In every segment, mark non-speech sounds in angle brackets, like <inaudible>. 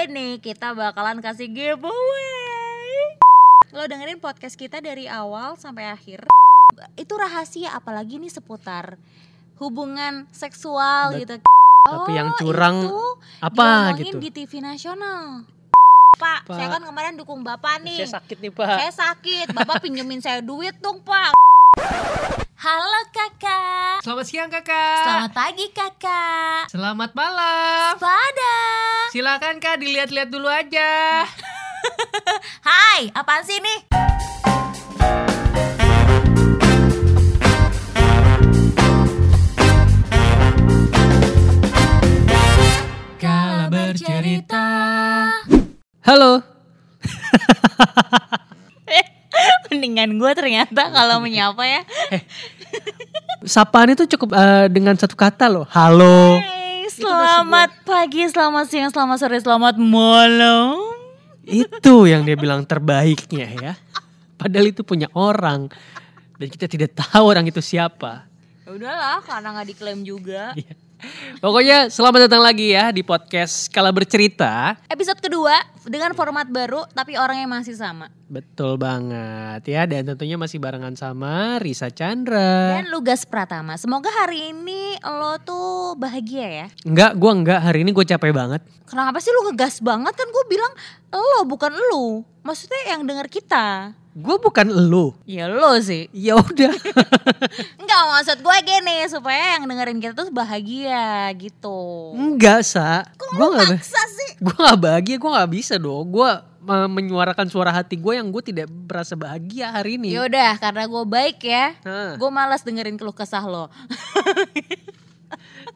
ini kita bakalan kasih giveaway. Lo dengerin podcast kita dari awal sampai akhir. Itu rahasia apalagi nih seputar hubungan seksual Bet- gitu. Tapi yang Oh, curang itu apa gitu. di TV nasional. Pak, Pak. saya kan kemarin dukung Bapak nih. Saya sakit nih pak. Saya sakit, Bapak pinjemin saya duit dong, Pak. Halo Kakak. Selamat siang kakak. Selamat pagi Kakak. Selamat malam. Pada. Silakan kak dilihat-lihat dulu aja. <laughs> Hai, apaan sih nih? Kala bercerita. Halo. <laughs> Mendingan gue ternyata kalau menyapa ya. Sapaan itu cukup eh, dengan satu kata loh. Halo. Hey, selamat pagi, selamat siang, selamat sore, selamat malam. Itu yang dia bilang terbaiknya ya. Padahal itu punya orang. Dan kita tidak tahu orang itu siapa. Ya udahlah, karena nggak diklaim juga. Pokoknya selamat datang lagi ya di podcast Kala Bercerita. Episode kedua dengan format baru tapi orangnya masih sama. Betul banget ya dan tentunya masih barengan sama Risa Chandra. Dan Lugas Pratama. Semoga hari ini lo tuh bahagia ya. Enggak, gua enggak. Hari ini gue capek banget. Kenapa sih lu ngegas banget kan gue bilang lo bukan lu. Maksudnya yang denger kita. Gue bukan elu. Ya lo sih. Ya udah. <laughs> Enggak maksud gue gini supaya yang dengerin kita tuh bahagia gitu. enggak, Sa. Gue maksa sih? gue nggak bahagia, gue nggak bisa dong. Gue menyuarakan suara hati gue yang gue tidak merasa bahagia hari ini. Yaudah karena gue baik ya. Gue malas dengerin keluh kesah lo. <laughs>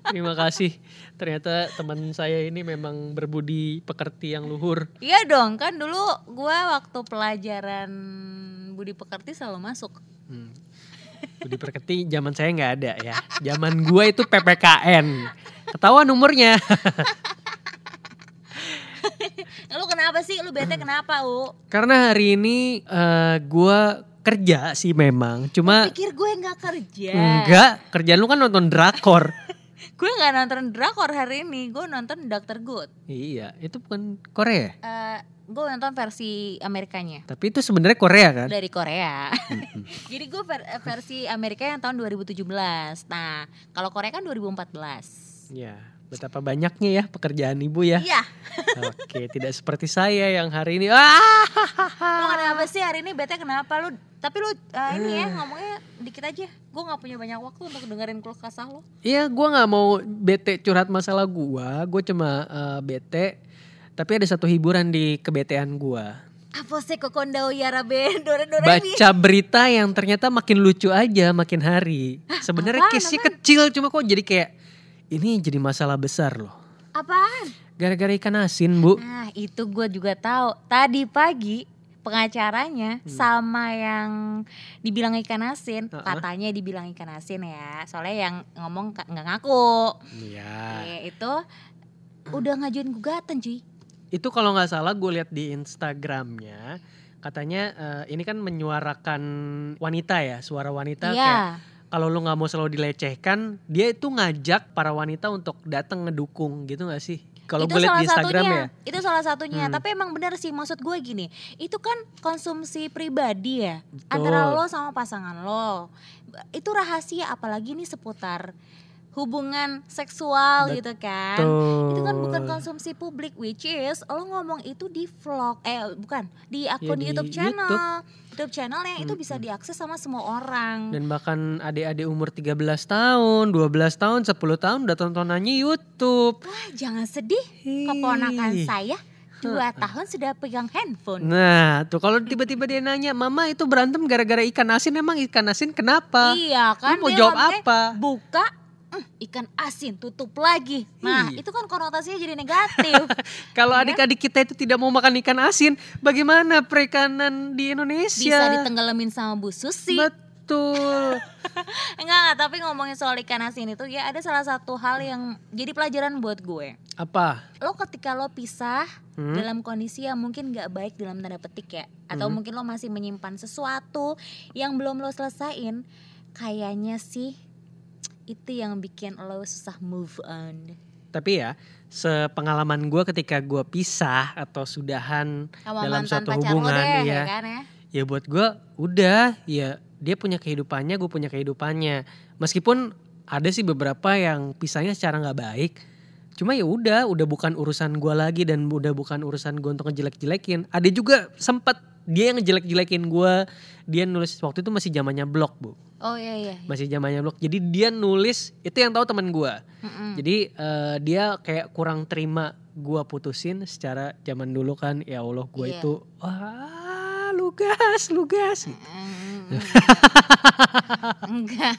terima kasih. Ternyata teman saya ini memang berbudi pekerti yang luhur. Iya dong kan dulu gue waktu pelajaran budi pekerti selalu masuk. Hmm. Budi pekerti zaman saya nggak ada ya. Zaman gue itu PPKN. Ketahuan umurnya. <laughs> Lu kenapa sih? Lu bete kenapa, U? Karena hari ini eh, gue kerja sih memang. Cuma Pikir gue nggak kerja. enggak, kerjaan lu kan nonton drakor. Gue nggak nonton drakor hari ini. Gue nonton Dr. Good. iya, itu bukan Korea. Eh, gue nonton versi Amerikanya Tapi itu sebenarnya Korea kan? dari Korea. <laughs> Jadi gue ver- eh, versi Amerika yang tahun 2017. Nah, kalau Korea kan 2014. Ya, betapa banyaknya ya pekerjaan ibu ya. Iya. Oke, tidak seperti saya yang hari ini. Ah, Lu kenapa sih hari ini bete kenapa lu? Tapi lu eh, ini ya ngomongnya dikit aja. Gue nggak punya banyak waktu untuk dengerin keluh kesah lo. Iya, gue nggak mau bete curhat masalah gua. Gue cuma eh, bete. Tapi ada satu hiburan di kebetean gua. Apa sih kokondau yarabe <laughs> dore dore Baca berita yang ternyata makin lucu aja makin hari. Sebenarnya apaan, case-nya kecil cuma kok jadi kayak ini jadi masalah besar loh. Apaan? Gara-gara ikan asin, Bu. Nah itu gue juga tahu. Tadi pagi pengacaranya sama yang dibilang ikan asin, Uh-uh. katanya dibilang ikan asin ya. Soalnya yang ngomong nggak ngaku. Iya. Eh, itu udah ngajuin gugatan cuy. Itu kalau nggak salah gue lihat di Instagramnya katanya eh, ini kan menyuarakan wanita ya, suara wanita kayak Iya. Kalau lu nggak mau selalu dilecehkan, dia itu ngajak para wanita untuk datang ngedukung gitu gak sih? Kalau gue lihat salah di Instagram satunya. ya. Itu salah satunya. Hmm. Tapi emang benar sih maksud gue gini. Itu kan konsumsi pribadi ya. Betul. Antara lo sama pasangan lo. Itu rahasia apalagi nih seputar hubungan seksual gitu kan. Itu kan bukan konsumsi publik which is lo ngomong itu di vlog eh bukan di akun Ya, di YouTube channel. YouTube. YouTube, channel yang itu bisa diakses sama semua orang. Dan bahkan adik-adik umur 13 tahun, 12 tahun, 10 tahun udah tontonannya YouTube. Wah, jangan sedih. Keponakan saya dua tahun sudah pegang handphone. Nah, tuh kalau tiba-tiba dia nanya, "Mama itu berantem gara-gara ikan asin, emang ikan asin kenapa?" Iya kan Lu mau dia jawab apa? Buka mm, ikan asin tutup lagi. Nah, Iya. itu kan konotasinya jadi negatif. <laughs> Kalau Iya. adik-adik kita itu tidak mau makan ikan asin, bagaimana perikanan di Indonesia? Bisa ditenggelamin sama Bu Susi. Betul. <laughs> Enggak enggak, tapi ngomongin soal ikan asin itu ya ada salah satu hal yang jadi pelajaran buat gue. Apa? Lo ketika lo pisah Hmm? dalam kondisi yang mungkin nggak baik dalam tanda petik ya, atau Hmm. mungkin lo masih menyimpan sesuatu yang belum lo selesain, kayaknya sih itu yang bikin lo susah move on. Tapi ya, sepengalaman gue ketika gue pisah atau sudahan Sama dalam suatu hubungan, deh, iya. ya kan ya. ya buat gue udah ya dia punya kehidupannya gue punya kehidupannya meskipun ada sih beberapa yang pisahnya secara nggak baik cuma ya udah udah bukan urusan gue lagi dan udah bukan urusan gue untuk ngejelek-jelekin ada juga sempat dia yang ngejelek-jelekin gue dia nulis waktu itu masih zamannya blog bu Oh iya iya. masih zamannya blog jadi dia nulis itu yang tahu teman gue Mm-mm. jadi eh, dia kayak kurang terima gue putusin secara zaman dulu kan ya Allah gue Iya. itu wah lugas lugas Mm, Enggak.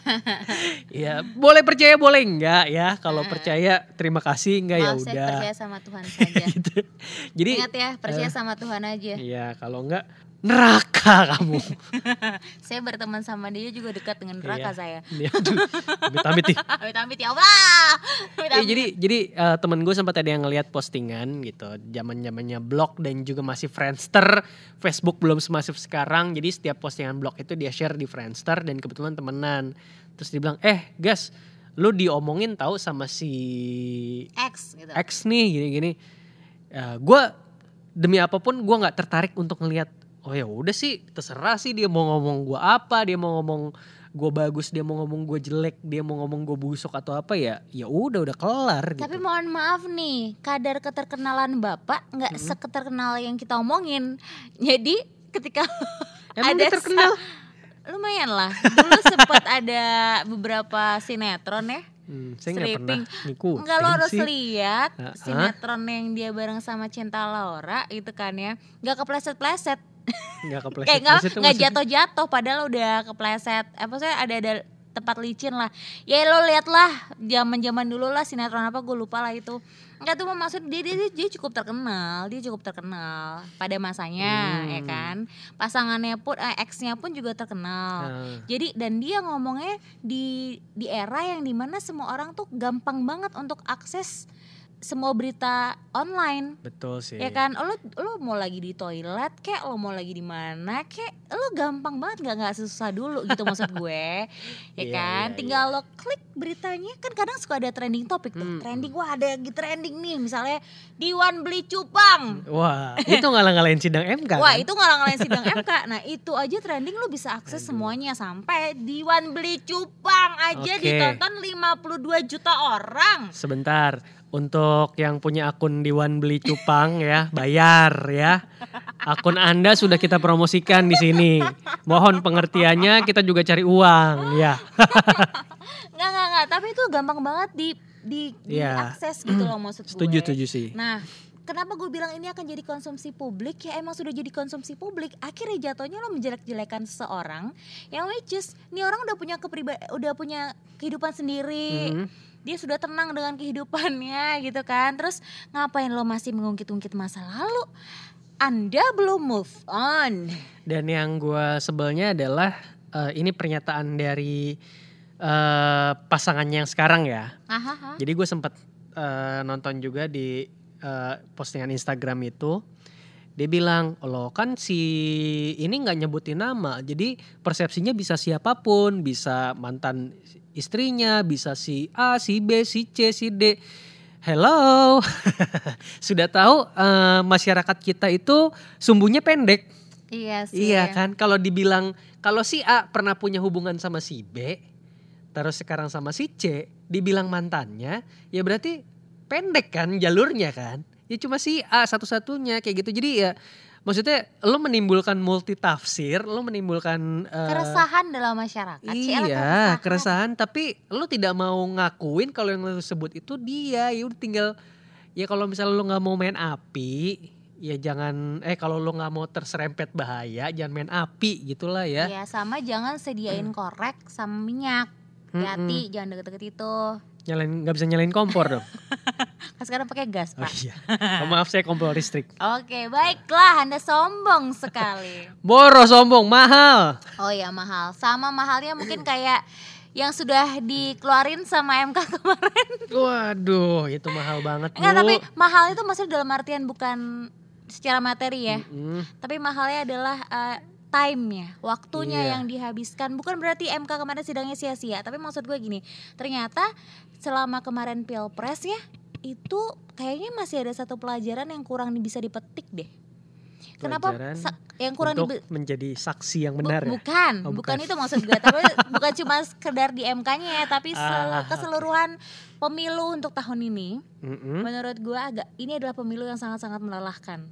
ya boleh percaya boleh enggak ya kalau percaya terima kasih enggak ya udah percaya sama Tuhan saja. <laughs> gitu jadi Ingat ya, percaya sama Tuhan aja. ya kalau enggak neraka kamu <laughs> Saya berteman sama dia juga dekat dengan neraka Iya. saya. Ya, aduh, amit-amit nih <laughs> Amit-amit ya Allah. Iya, Amit-amit. jadi jadi eh, temen gue sempat ada yang ngeliat postingan gitu, zaman zamannya blog dan juga masih Friendster, Facebook belum semasif sekarang, jadi setiap postingan blog itu dia share di Friendster dan kebetulan temenan, terus dia bilang, eh gas, lu diomongin tahu sama si X gitu. X nih gini-gini, ya, gue demi apa pun gue nggak tertarik untuk ngelihat, oh ya udah sih terserah sih dia mau ngomong gue apa, dia mau ngomong gue bagus, dia mau ngomong gue jelek, dia mau ngomong gue busuk atau apa ya, ya udah udah kelar gitu. Tapi mohon maaf nih, kadar keterkenalan Bapak nggak seketerkenal yang kita omongin. Jadi ketika <laughs> Emang ada terkenal? lumayan lah. Dulu sempat ada beberapa sinetron ya. Hmm, saya nggak pernah ngikutin Enggak lo harus lihat Ah, ah. sinetron yang dia bareng sama Cinta Laura itu kan ya. Nggak kepleset-pleset. Nggak <laughs> kepleset. Kayak nggak Maksudnya- nggak maksudnya- jatuh-jatuh padahal udah kepleset. Apa saya ada ada tempat licin lah. Ya lo lihat lah zaman-zaman dulu lah sinetron apa gue lupa lah itu. Enggak tuh maksud dia, dia dia cukup terkenal, dia cukup terkenal pada masanya Hmm. ya kan. Pasangannya pun eh, ex-nya pun juga terkenal. Nah, Jadi dan dia ngomongnya di di era yang di mana semua orang tuh gampang banget untuk akses semua berita online. Betul sih. ya kan? Lo lo mau lagi di toilet kek lo mau lagi di mana kek lo gampang banget nggak nggak susah dulu gitu <laughs> maksud gue. Ya Iya, kan? iya, tinggal lo klik beritanya. Kan kadang suka ada trending topik tuh. Hmm. trending wah ada lagi trending nih. Misalnya Diwan beli cupang. Wah, itu ngalah-ngalahin sidang MK Wah kan? itu ngalang-ngalain sidang MK Nah itu aja trending lo bisa akses Aduh. semuanya. Sampai Diwan beli cupang aja Oke. ditonton 52 juta orang. Sebentar, untuk yang punya akun Diwan Beli Cupang ya, bayar ya. Akun Anda sudah kita promosikan di sini. Mohon pengertiannya, kita juga cari uang ya. Nggak nggak nggak Tapi itu gampang banget di di Iya. diakses gitu loh maksud gue Setuju, setuju sih. Nah, kenapa gue bilang ini akan jadi konsumsi publik? Ya emang sudah jadi konsumsi publik. Akhirnya jatuhnya lo menjelek-jelekan seseorang yang which is nih orang udah punya kepriba udah punya kehidupan sendiri. Hmm. Dia sudah tenang dengan kehidupannya <laughs> gitu kan. Terus ngapain lo masih mengungkit-ungkit masa lalu? Anda belum move on. Dan yang gue sebelnya adalah eh, ini pernyataan dari eh, pasangannya yang sekarang ya. Ahaha. Jadi gue sempat eh, nonton juga di eh, postingan Instagram itu. Dia bilang, lo kan si ini nggak nyebutin nama, jadi persepsinya bisa siapa pun, bisa mantan istrinya, bisa si A, si B, si C, si D. Hello, <laughs> sudah tahu eh, masyarakat kita itu sumbunya pendek, Iya sih. iya kan? Kalau dibilang kalau si A pernah punya hubungan sama si B, terus sekarang sama si C, dibilang mantannya, ya berarti pendek kan jalurnya kan? Ya cuma si A satu-satunya kayak gitu. Jadi ya maksudnya lo menimbulkan multi tafsir, lo menimbulkan eh, Keresahan dalam masyarakat. Iya, keresahan tapi lo tidak mau ngakuin kalau yang lo sebut itu dia. Ya udah tinggal ya kalau misalnya lo nggak mau main api, ya jangan eh kalau lo nggak mau terserempet bahaya, jangan main api gitulah ya. Iya sama jangan sediain korek sama minyak. Hati-hati jangan deket-deket itu. Nyalain nggak bisa nyalain kompor dong. <laughs> Kan sekarang pakai gas Oh pak. iya. Oh, maaf saya kompor listrik. <laughs> Oke baiklah Anda sombong sekali. <laughs> Boros sombong mahal. Oh ya mahal. Sama mahalnya mungkin kayak yang sudah dikeluarin sama MK kemarin. Waduh, itu mahal banget bu. Enggak tapi mahal itu maksudnya dalam artian bukan secara materi ya. Mm-mm. Tapi mahalnya adalah eh, time-nya, waktunya Iya. yang dihabiskan. Bukan berarti MK kemarin sidangnya sia-sia, tapi maksud gue gini, ternyata selama kemarin Pilpres ya, itu kayaknya masih ada satu pelajaran yang kurang bisa dipetik deh. Kenapa yang kurang Untuk menjadi saksi yang Bu- benar ya. bukan, Oh, bukan, bukan. itu maksud gue. Tapi <laughs> bukan cuma sekedar di MK-nya ya, tapi sel- Ah, keseluruhan pemilu untuk tahun ini, Mm-mm. menurut gue agak ini adalah pemilu yang sangat-sangat melelahkan.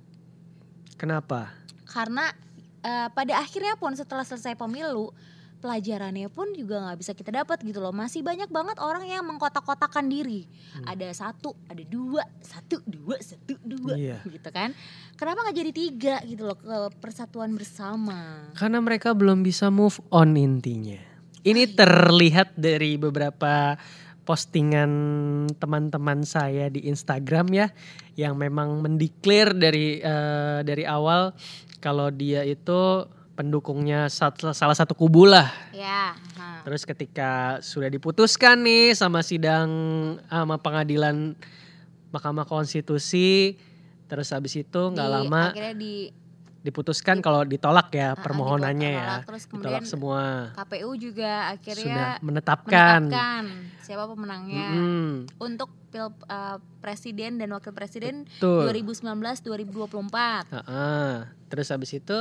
Kenapa? Karena eh, pada akhirnya pun setelah selesai pemilu, pelajarannya pun juga nggak bisa kita dapat gitu loh. Masih banyak banget orang yang mengkotak-kotakan diri. Hmm. Ada satu, ada dua, satu, dua, satu, dua, Iya. gitu kan? Kenapa nggak jadi tiga gitu loh ke persatuan bersama? Karena mereka belum bisa move on intinya. Ini terlihat dari beberapa postingan teman-teman saya di Instagram ya yang memang mendeklar dari eh, dari awal kalau dia itu pendukungnya salah satu kubu lah. Ya. Terus ketika sudah diputuskan nih sama sidang sama pengadilan Mahkamah Konstitusi terus habis itu nggak lama akhirnya di diputuskan kalau ditolak ya Ah, ah, permohonannya ditolak, ya. terus Ditolak semua. KPU juga Sudah akhirnya menetapkan. menetapkan siapa pemenangnya Mm-mm, untuk pil eh, presiden dan wakil presiden betul. 2019-2024. Heeh. Terus habis itu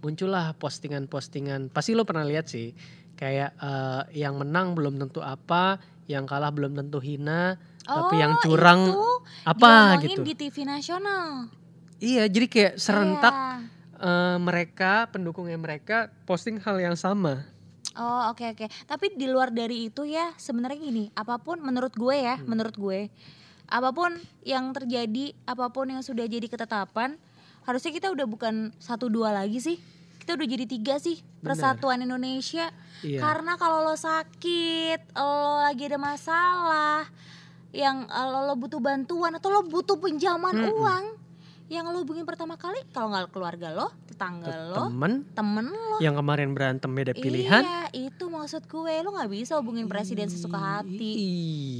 muncullah postingan-postingan. Pasti lo pernah lihat sih. Kayak eh, yang menang belum tentu apa, yang kalah belum tentu hina, tapi yang curang Oh, itu apa gitu. di TV nasional. Iya, jadi kayak serentak Iya. Eh, mereka pendukungnya mereka posting hal yang sama. Oh oke oke. Tapi di luar dari itu ya sebenarnya gini, apa pun menurut gue ya, Hmm. menurut gue, apa pun yang terjadi, apa pun yang sudah jadi ketetapan, harusnya kita udah bukan satu dua lagi sih, kita udah jadi tiga sih Benar. persatuan Indonesia. Iya. Karena kalau lo sakit, lo lagi ada masalah, yang eh, lo, lo butuh bantuan atau lo butuh pinjaman Mm-mm. uang, yang lo hubungin pertama kali kalau nggak keluarga lo, tetangga lo, Temen temen lo yang kemarin berantem beda pilihan. Iya, itu maksud gue. Lo nggak bisa hubungin presiden sesuka hati.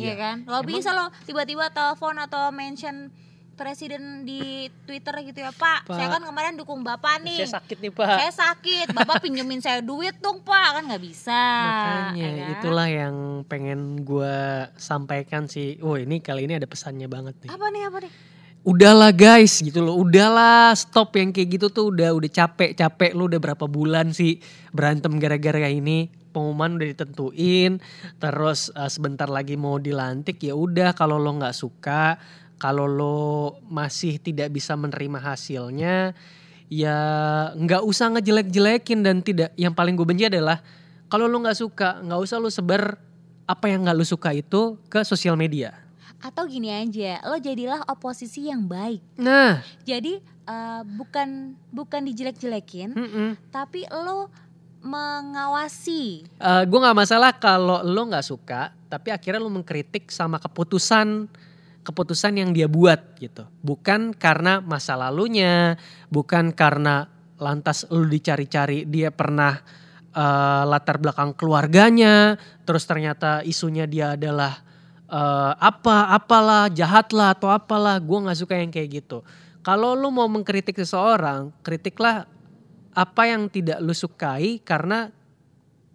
Iya Iya. kan? Lo Emang- bisa lo tiba-tiba telepon atau mention presiden di Twitter gitu ya, Pak. Pak. Saya kan kemarin dukung Bapak nih. Saya sakit nih pak. Saya sakit, Bapak pinjemin saya duit dong, Pak. Kan nggak bisa. Makanya ya kan? itulah yang pengen gua sampaikan sih. Oh ini kali ini ada pesannya banget nih. Apa nih, apa nih? Udahlah guys gitu loh. Udahlah stop yang kayak gitu tuh udah udah capek capek lu udah berapa bulan sih berantem gara-gara ini. Pengumuman udah ditentuin, terus eh, sebentar lagi mau dilantik ya udah kalau lo nggak suka, kalau lo masih tidak bisa menerima hasilnya, ya nggak usah ngejelek-jelekin dan tidak. Yang paling gue benci adalah kalau lo nggak suka, nggak usah lo sebar apa yang nggak lo suka itu ke sosial media. Atau gini aja, lo jadilah oposisi yang baik. Nah, Jadi eh, bukan bukan dijelek-jelekin, mm-mm. tapi lo mengawasi Eh, gue nggak masalah kalau lo nggak suka, tapi akhirnya lo mengkritik sama keputusan keputusan yang dia buat gitu. Bukan karena masa lalunya, bukan karena lantas lo dicari-cari dia pernah eh, latar belakang keluarganya, terus ternyata isunya dia adalah eh, apa apalah jahat lah atau apalah. Gue nggak suka yang kayak gitu. Kalau lo mau mengkritik seseorang, kritiklah apa yang tidak lu sukai karena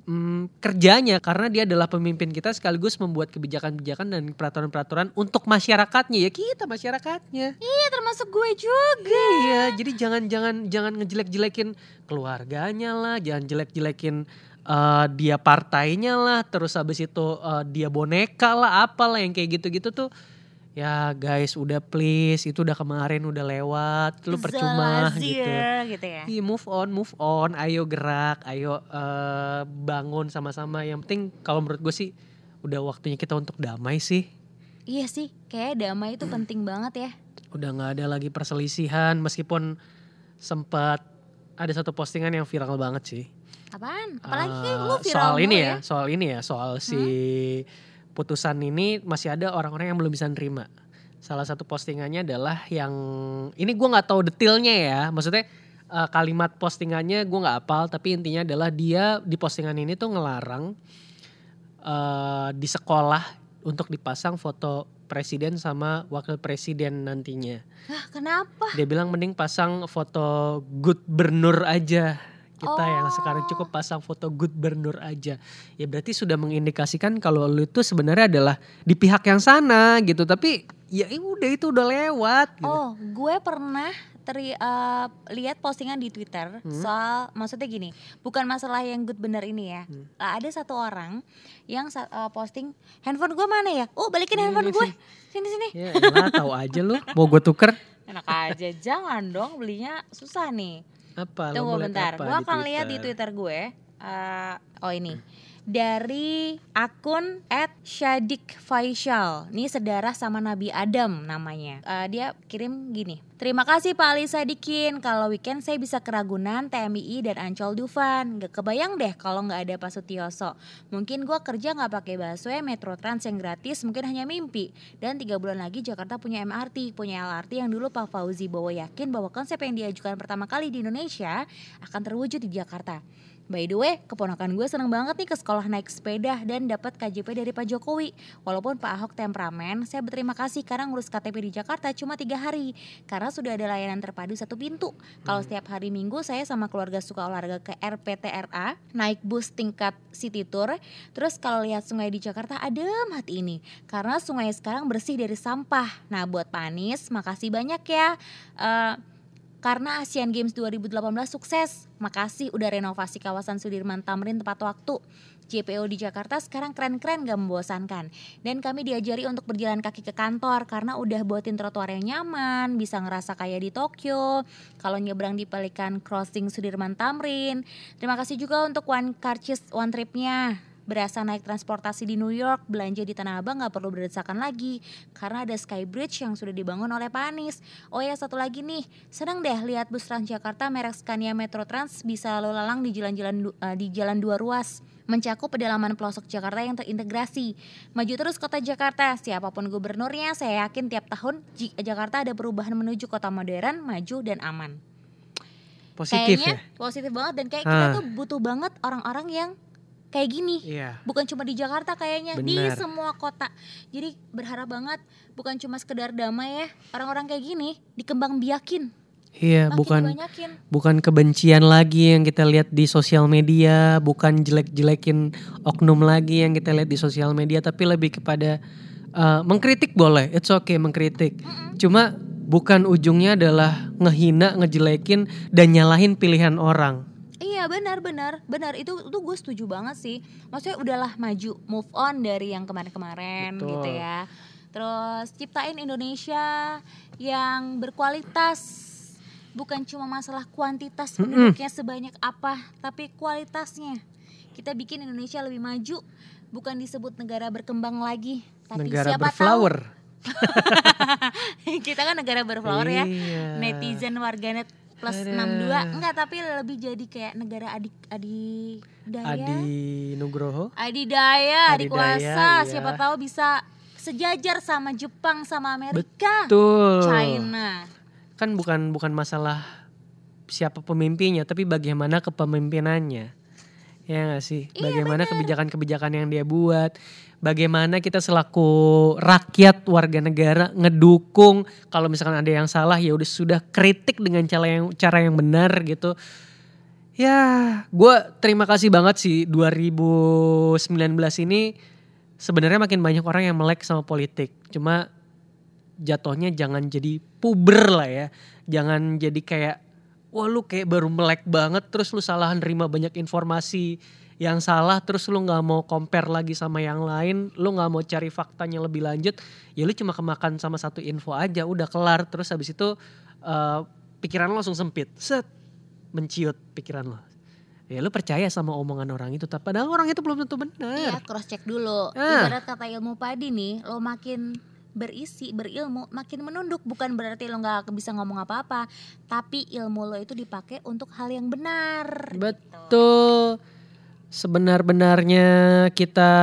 mm, kerjanya karena dia adalah pemimpin kita sekaligus membuat kebijakan-kebijakan dan peraturan-peraturan untuk masyarakatnya ya kita masyarakatnya Iya termasuk gue juga. iya jadi jangan jangan jangan ngejelek-jelekin keluarganya lah jangan jelek-jelekin eh, dia partainya lah terus habis itu eh, dia boneka lah apalah yang kayak gitu-gitu tuh ya guys udah please itu udah kemarin udah lewat lu percuma gitu Zalazir, gitu ya. Iya move on, move on, ayo gerak, ayo eh, bangun sama-sama. Yang penting kalau menurut gue sih udah waktunya kita untuk damai sih. Iya sih, kayak damai itu penting banget ya. Udah nggak ada lagi perselisihan meskipun sempat ada satu postingan yang viral banget sih. Apaan? Apalagi Eh, lu viral soal ini mulu ya, soal ini ya, soal si putusan ini masih ada orang-orang yang belum bisa nerima. Salah satu postingannya adalah yang ini gue nggak tahu detailnya ya, maksudnya eh, kalimat postingannya gue nggak apal, tapi intinya adalah dia di postingan ini tuh ngelarang eh, di sekolah untuk dipasang foto presiden sama wakil presiden nantinya. Hah, kenapa? Dia bilang mending pasang foto good bernur aja kita yang sekarang Oh. cukup pasang foto good bernur aja. Ya berarti sudah mengindikasikan kalau lu itu sebenarnya adalah di pihak yang sana gitu. Tapi ya udah itu udah lewat. Gitu. Oh, gue pernah teri eh, lihat postingan di Twitter Hmm. soal maksudnya gini, bukan masalah yang good bener ini ya. Hmm. Eh, ada satu orang yang sa- eh, posting handphone gue mana ya? Oh, balikin Ini, handphone ini, gue. sini. Sini sini. Ya elah, tahu aja lu mau gue tuker Enak aja, jangan dong belinya susah nih. Apa? Tunggu bentar, apa gue di akan lihat di Twitter gue. Eh, oh ini dari akun @shadik Faisal. Ini sedarah sama Nabi Adam namanya. Eh, dia kirim gini. Terima kasih Pak Ali Sadikin. Kalau weekend saya bisa ke Ragunan, TMI dan Ancol Dufan. Gak kebayang deh kalau nggak ada Pak Sutioso. Mungkin gue kerja nggak pakai busway, Metro Trans yang gratis, mungkin hanya mimpi. Dan tiga bulan lagi Jakarta punya MRT, punya LRT yang dulu Pak Fauzi Bowo yakin bahwa konsep yang diajukan pertama kali di Indonesia akan terwujud di Jakarta. By the way, keponakan gue seneng banget nih ke sekolah naik sepeda dan dapat KJP dari Pak Jokowi. Walaupun Pak Ahok temperamen, saya berterima kasih karena ngurus KTP di Jakarta cuma tiga hari. Karena sudah ada layanan terpadu satu pintu. Kalau setiap hari minggu saya sama keluarga suka olahraga ke RPTRA, naik bus tingkat city tour. Terus kalau lihat sungai di Jakarta adem hati ini. Karena sungai sekarang bersih dari sampah. Nah buat Pak Anies, makasih banyak ya. Eh, karena Asian Games 2018 sukses. Makasih udah renovasi kawasan Sudirman Tamrin tepat waktu. JPO di Jakarta sekarang keren-keren gak membosankan. Dan kami diajari untuk berjalan kaki ke kantor karena udah buatin trotoar yang nyaman, bisa ngerasa kayak di Tokyo. Kalau nyebrang di Pelikan Crossing Sudirman Tamrin. Terima kasih juga untuk One Carches One Trip-nya. Berasa naik transportasi di New York, belanja di Tanah Abang nggak perlu berdesakan lagi karena ada Sky Bridge yang sudah dibangun oleh Pak Anies. Oh ya satu lagi nih, senang deh lihat bus Transjakarta merek Scania Metro Trans bisa lalu lalang di jalan-jalan eh, di jalan dua ruas mencakup pedalaman pelosok Jakarta yang terintegrasi. Maju terus kota Jakarta, siapa pun gubernurnya, saya yakin tiap tahun Jakarta ada perubahan menuju kota modern, maju dan aman. Positif Kayaknya ya. positif banget dan kayak kita Ah. tuh butuh banget orang-orang yang kayak gini Iya. bukan cuma di Jakarta kayaknya di Benar. semua kota jadi berharap banget bukan cuma sekedar damai ya orang-orang kayak gini dikembang biakin Iya, makin bukan dibanyakin bukan kebencian lagi yang kita lihat di sosial media, bukan jelek-jelekin oknum lagi yang kita lihat di sosial media, tapi lebih kepada uh, mengkritik boleh, it's okay mengkritik. Cuma bukan ujungnya adalah ngehina, ngejelekin dan nyalahin pilihan orang. Iya benar benar. Benar itu itu gue setuju banget sih. Maksudnya udahlah maju move on dari yang kemarin-kemarin Betul. gitu ya. Terus ciptain Indonesia yang berkualitas. Bukan cuma masalah kuantitas penduduknya sebanyak apa tapi kualitasnya. Kita bikin Indonesia lebih maju bukan disebut negara berkembang lagi tapi Negara siapa berflower. tahu. <laughs> Kita kan negara berflower ya. Iya. netizen warganet plus Aduh. 62 enggak tapi lebih jadi kayak negara adik adik daya Adi Nugroho. adidaya adik Adidaya, kuasa iya. siapa tahu bisa sejajar sama Jepang sama Amerika Betul. China Kan bukan bukan masalah siapa pemimpinnya, tapi bagaimana kepemimpinannya. Ya nggak sih? Iya, Bagaimana kebijakan-kebijakan yang dia buat, bagaimana kita selaku rakyat warga negara ngedukung kalau misalkan ada yang salah ya udah sudah kritik dengan cara yang cara yang benar gitu. Ya, gue terima kasih banget sih 2019 ini sebenarnya makin banyak orang yang melek sama politik. Cuma jatuhnya jangan jadi puber lah ya. Jangan jadi kayak wah lu kayak baru melek banget terus lu salah nerima banyak informasi yang salah terus lu nggak mau compare lagi sama yang lain, lu nggak mau cari faktanya lebih lanjut, ya lu cuma kemakan sama satu info aja udah kelar terus habis itu eh, pikiran lu langsung sempit. Set menciut pikiran lo. Ya lu percaya sama omongan orang itu, tapi padahal orang itu belum tentu iya benar. cross check dulu Ah. ibarat kata ilmu padi nih lo makin berisi berilmu makin menunduk bukan berarti lo nggak bisa ngomong apa-apa tapi ilmu lo itu dipakai untuk hal yang benar. Betul. Sebenar-benarnya kita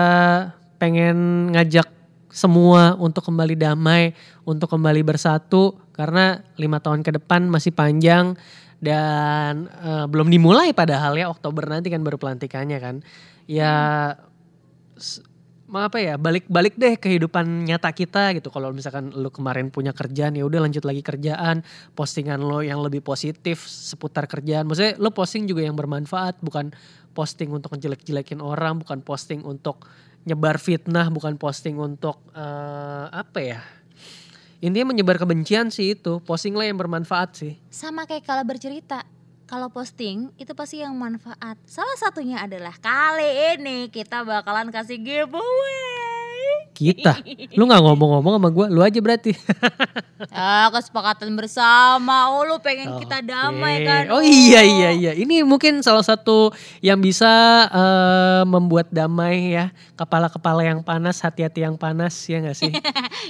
pengen ngajak semua untuk kembali damai, untuk kembali bersatu karena lima tahun ke depan masih panjang dan eh, belum dimulai padahal ya Oktober nanti kan baru pelantikannya kan. Ya s- apa ya balik-balik deh kehidupan nyata kita gitu. Kalau misalkan lu kemarin punya kerjaan ya udah lanjut lagi kerjaan, postingan lo yang lebih positif seputar kerjaan. Maksudnya lo posting juga yang bermanfaat, bukan posting untuk ngejelek-jelekin orang, bukan posting untuk nyebar fitnah, bukan posting untuk eh, apa ya? Intinya menyebar kebencian sih itu. Postinglah yang bermanfaat sih. Sama kayak kalau bercerita, kalau posting itu pasti yang manfaat. Salah satunya adalah kali ini kita bakalan kasih giveaway. Kita. Lu nggak ngomong-ngomong sama gue, lu aja berarti. <laughs> Ah, kesepakatan bersama. Oh, lu pengen kita Oke. damai kan? Oh iya iya iya. Ini mungkin salah satu yang bisa eh, membuat damai ya. Kepala-kepala yang panas, hati-hati yang panas ya nggak sih? <laughs>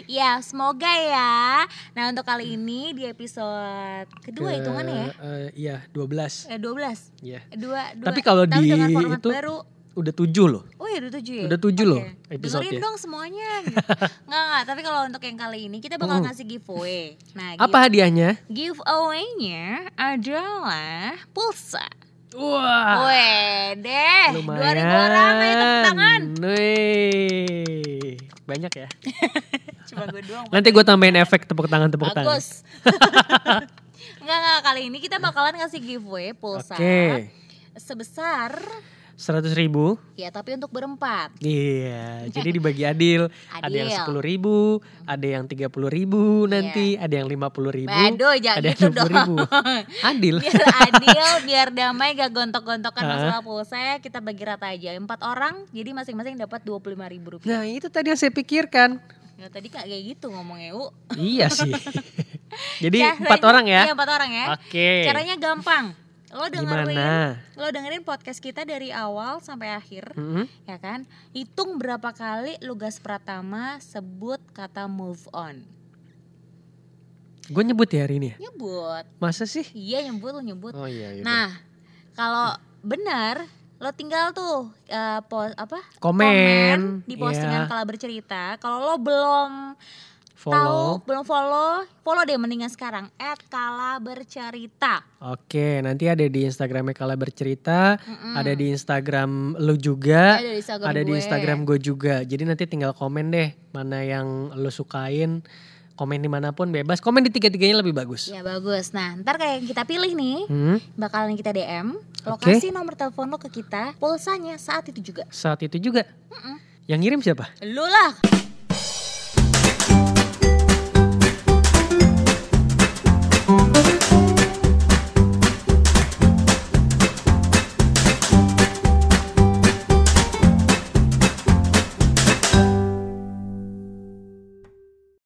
Ya, semoga ya. Nah, untuk kali ini di episode kedua Ke- hitungannya ya. eh, iya, 12. Eh, 12. Iya. Dua, dua. Tapi kalau di itu baru. Udah 7 loh. Oh ya udah tujuh ya? Udah tujuh loh Oke. episode-nya. Dengerin dong semuanya. <laughs> nggak nggak. Tapi kalau untuk yang kali ini kita bakal Mm. ngasih giveaway. Nah, Apa hadiahnya? give- giveaway-nya adalah pulsa. Wah. Ah. Lumayan. 2000 orang ayo tepuk tangan. Wih. Banyak ya. <laughs> Cuma gue doang. Nanti gue tambahin efek tepuk tangan tepuk tangan. Bagus. <laughs> Enggak enggak kali ini kita bakalan ngasih giveaway pulsa Oke. sebesar 100 ribu. ya tapi untuk berempat. Iya, <laughs> jadi dibagi adil. Ada yang Adil. sepuluh ribu, ada yang tiga puluh ribu nanti, ada yang lima puluh ribu, Waduh, jangan ada yang gitu 20 ribu. <laughs> Adil. biar adil, biar damai, gak gontok-gontokan masalah pulsa ya, kita bagi rata aja empat orang, jadi masing-masing dapat dua puluh ribu rupiah. Nah itu tadi yang saya pikirkan. Ya, tadi kak kayak gitu ngomongnya u. iya sih. <laughs> jadi Caranya- empat orang ya. Iya empat orang ya. Oke. Caranya gampang. Lo dengerin, Gimana? lo dengerin podcast kita dari awal sampai akhir, Mm-mm. ya kan? Hitung berapa kali lu gas pratama sebut kata move on. Gue nyebut ya hari ini ya. Nyebut. Masa sih? Iya nyebut lo nyebut. Oh iya. Nah, kalau benar lo tinggal tuh eh, po- apa komen, di postingan ya, kalau bercerita. Kalau lo belum follow. tahu, belum follow, follow deh mendingan sekarang @kala bercerita. Oke, nanti ada di Instagramnya Kala bercerita, Mm-mm. ada di Instagram lu juga, Ada di Instagram ada di gue. Instagram gue juga. Jadi nanti tinggal komen deh mana yang lu sukain. Komen di mana pun bebas. Komen di tiga-tiganya lebih bagus. Ya bagus. Nah, ntar kayak yang kita pilih nih, Hmm, bakalan kita DM. Lo Oke. kasih nomor telepon lo ke kita, pulsanya saat itu juga. saat itu juga. Mm-mm. Yang ngirim siapa? Lu lah. Thank you.